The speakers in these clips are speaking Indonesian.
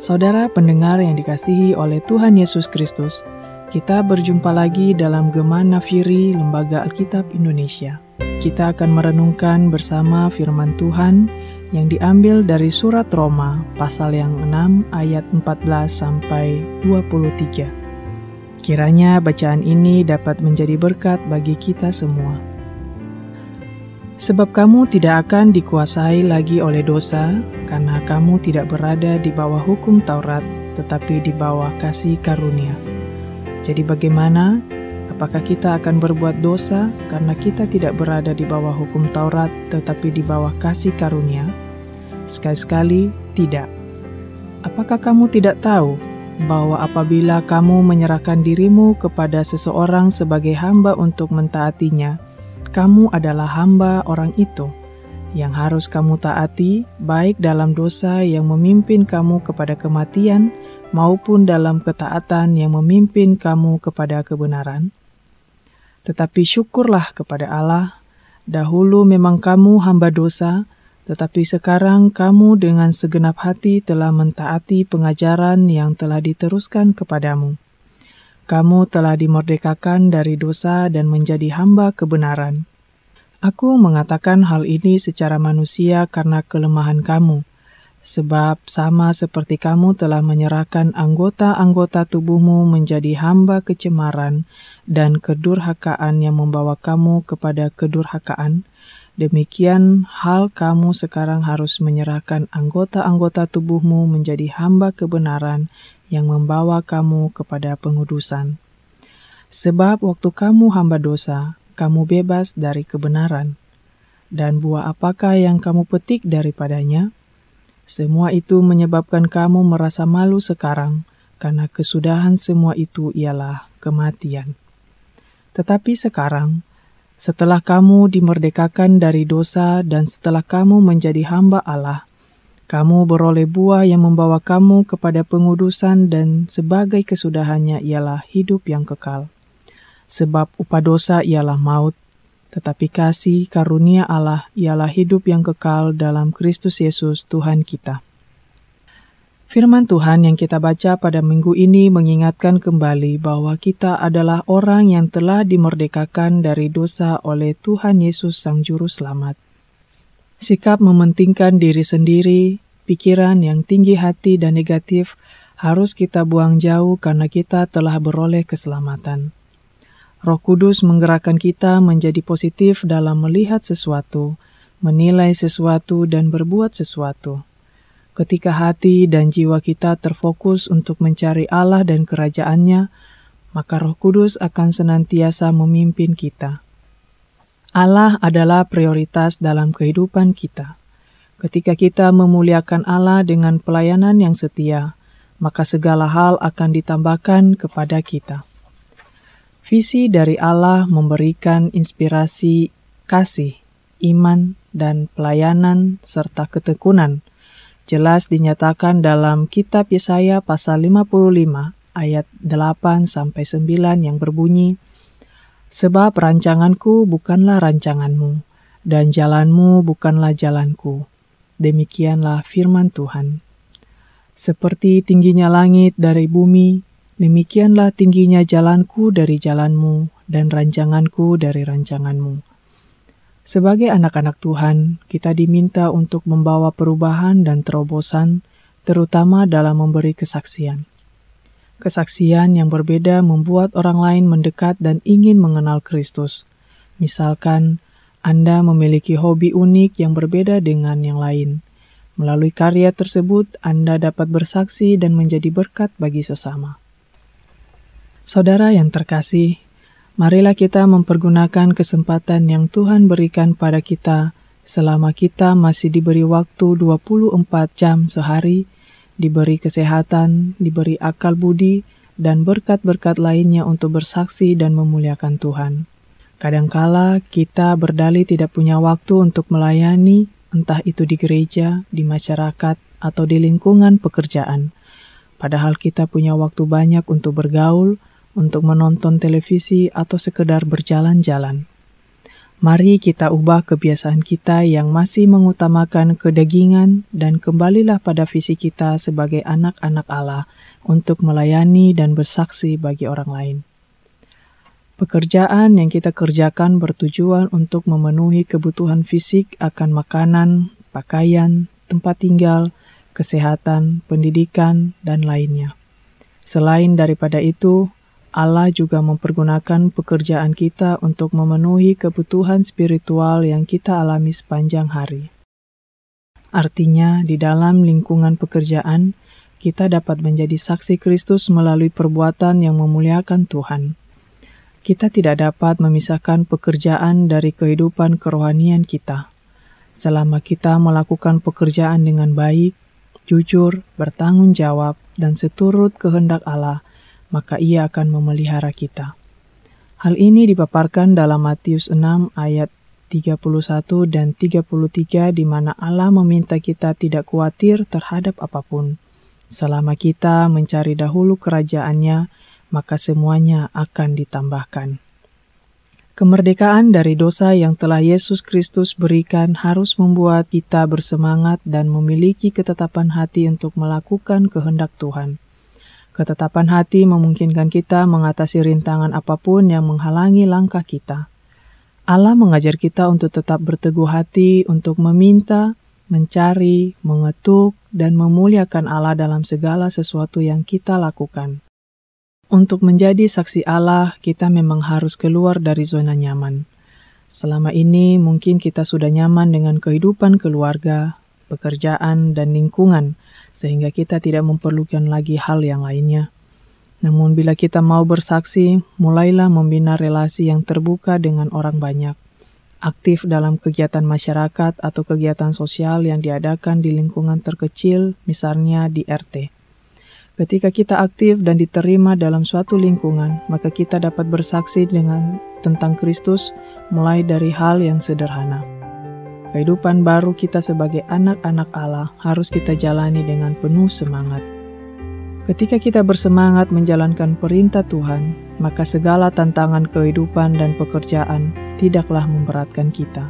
Saudara pendengar yang dikasihi oleh Tuhan Yesus Kristus, kita berjumpa lagi dalam Gema Nafiri Lembaga Alkitab Indonesia. Kita akan merenungkan bersama firman Tuhan yang diambil dari surat Roma pasal yang 6 ayat 14 sampai 23. Kiranya bacaan ini dapat menjadi berkat bagi kita semua. Sebab kamu tidak akan dikuasai lagi oleh dosa, karena kamu tidak berada di bawah hukum Taurat, tetapi di bawah kasih karunia. Jadi, bagaimana? Apakah kita akan berbuat dosa karena kita tidak berada di bawah hukum Taurat, tetapi di bawah kasih karunia? Sekali-sekali tidak. Apakah kamu tidak tahu bahwa apabila kamu menyerahkan dirimu kepada seseorang sebagai hamba untuk mentaatinya, kamu adalah hamba orang itu yang harus kamu taati, baik dalam dosa yang memimpin kamu kepada kematian, maupun dalam ketaatan yang memimpin kamu kepada kebenaran. Tetapi syukurlah kepada Allah, dahulu memang kamu hamba dosa, tetapi sekarang kamu dengan segenap hati telah mentaati pengajaran yang telah diteruskan kepadamu kamu telah dimerdekakan dari dosa dan menjadi hamba kebenaran. Aku mengatakan hal ini secara manusia karena kelemahan kamu, sebab sama seperti kamu telah menyerahkan anggota-anggota tubuhmu menjadi hamba kecemaran dan kedurhakaan yang membawa kamu kepada kedurhakaan, demikian hal kamu sekarang harus menyerahkan anggota-anggota tubuhmu menjadi hamba kebenaran yang membawa kamu kepada pengudusan. Sebab waktu kamu hamba dosa, kamu bebas dari kebenaran. Dan buah apakah yang kamu petik daripadanya? Semua itu menyebabkan kamu merasa malu sekarang, karena kesudahan semua itu ialah kematian. Tetapi sekarang, setelah kamu dimerdekakan dari dosa dan setelah kamu menjadi hamba Allah, kamu beroleh buah yang membawa kamu kepada pengudusan dan sebagai kesudahannya ialah hidup yang kekal. Sebab upah dosa ialah maut, tetapi kasih karunia Allah ialah hidup yang kekal dalam Kristus Yesus Tuhan kita. Firman Tuhan yang kita baca pada minggu ini mengingatkan kembali bahwa kita adalah orang yang telah dimerdekakan dari dosa oleh Tuhan Yesus Sang Juru Selamat. Sikap mementingkan diri sendiri, pikiran yang tinggi hati dan negatif harus kita buang jauh karena kita telah beroleh keselamatan. Roh Kudus menggerakkan kita menjadi positif dalam melihat sesuatu, menilai sesuatu, dan berbuat sesuatu. Ketika hati dan jiwa kita terfokus untuk mencari Allah dan kerajaannya, maka Roh Kudus akan senantiasa memimpin kita. Allah adalah prioritas dalam kehidupan kita. Ketika kita memuliakan Allah dengan pelayanan yang setia, maka segala hal akan ditambahkan kepada kita. Visi dari Allah memberikan inspirasi kasih, iman, dan pelayanan serta ketekunan. Jelas dinyatakan dalam kitab Yesaya pasal 55 ayat 8 sampai 9 yang berbunyi, Sebab rancanganku bukanlah rancanganmu, dan jalanmu bukanlah jalanku. Demikianlah firman Tuhan. Seperti tingginya langit dari bumi, demikianlah tingginya jalanku dari jalanmu, dan rancanganku dari rancanganmu. Sebagai anak-anak Tuhan, kita diminta untuk membawa perubahan dan terobosan, terutama dalam memberi kesaksian. Kesaksian yang berbeda membuat orang lain mendekat dan ingin mengenal Kristus. Misalkan, Anda memiliki hobi unik yang berbeda dengan yang lain. Melalui karya tersebut, Anda dapat bersaksi dan menjadi berkat bagi sesama. Saudara yang terkasih, marilah kita mempergunakan kesempatan yang Tuhan berikan pada kita selama kita masih diberi waktu 24 jam sehari diberi kesehatan, diberi akal budi, dan berkat-berkat lainnya untuk bersaksi dan memuliakan Tuhan. Kadangkala kita berdalih tidak punya waktu untuk melayani, entah itu di gereja, di masyarakat, atau di lingkungan pekerjaan. Padahal kita punya waktu banyak untuk bergaul, untuk menonton televisi, atau sekedar berjalan-jalan. Mari kita ubah kebiasaan kita yang masih mengutamakan kedagingan dan kembalilah pada visi kita sebagai anak-anak Allah untuk melayani dan bersaksi bagi orang lain. Pekerjaan yang kita kerjakan bertujuan untuk memenuhi kebutuhan fisik akan makanan, pakaian, tempat tinggal, kesehatan, pendidikan, dan lainnya. Selain daripada itu, Allah juga mempergunakan pekerjaan kita untuk memenuhi kebutuhan spiritual yang kita alami sepanjang hari. Artinya, di dalam lingkungan pekerjaan, kita dapat menjadi saksi Kristus melalui perbuatan yang memuliakan Tuhan. Kita tidak dapat memisahkan pekerjaan dari kehidupan kerohanian kita. Selama kita melakukan pekerjaan dengan baik, jujur, bertanggung jawab, dan seturut kehendak Allah, maka ia akan memelihara kita. Hal ini dipaparkan dalam Matius 6 ayat 31 dan 33 di mana Allah meminta kita tidak khawatir terhadap apa pun. Selama kita mencari dahulu kerajaannya, maka semuanya akan ditambahkan. Kemerdekaan dari dosa yang telah Yesus Kristus berikan harus membuat kita bersemangat dan memiliki ketetapan hati untuk melakukan kehendak Tuhan. Ketetapan hati memungkinkan kita mengatasi rintangan apa pun yang menghalangi langkah kita. Allah mengajar kita untuk tetap berteguh hati untuk meminta, mencari, mengetuk, dan memuliakan Allah dalam segala sesuatu yang kita lakukan. Untuk menjadi saksi Allah, kita memang harus keluar dari zona nyaman. Selama ini mungkin kita sudah nyaman dengan kehidupan keluarga, pekerjaan, dan lingkungan, sehingga kita tidak memerlukan lagi hal yang lainnya. Namun, bila kita mau bersaksi, mulailah membina relasi yang terbuka dengan orang banyak, aktif dalam kegiatan masyarakat atau kegiatan sosial yang diadakan di lingkungan terkecil, misalnya di RT. Ketika kita aktif dan diterima dalam suatu lingkungan, maka kita dapat bersaksi dengan tentang Kristus mulai dari hal yang sederhana. Kehidupan baru kita sebagai anak-anak Allah harus kita jalani dengan penuh semangat. Ketika kita bersemangat menjalankan perintah Tuhan, maka segala tantangan kehidupan dan pekerjaan tidaklah memberatkan kita.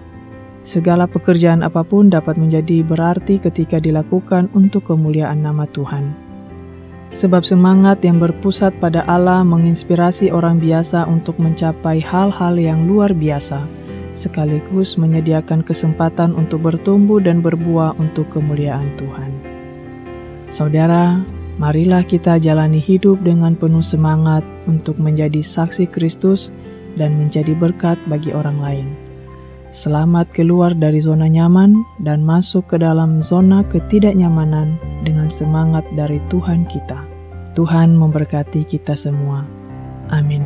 Segala pekerjaan apa pun dapat menjadi berarti ketika dilakukan untuk kemuliaan nama Tuhan. Sebab semangat yang berpusat pada Allah menginspirasi orang biasa untuk mencapai hal-hal yang luar biasa sekaligus menyediakan kesempatan untuk bertumbuh dan berbuah untuk kemuliaan Tuhan. Saudara, marilah kita jalani hidup dengan penuh semangat untuk menjadi saksi Kristus dan menjadi berkat bagi orang lain. Selamat keluar dari zona nyaman dan masuk ke dalam zona ketidaknyamanan dengan semangat dari Tuhan kita. Tuhan memberkati kita semua. Amin.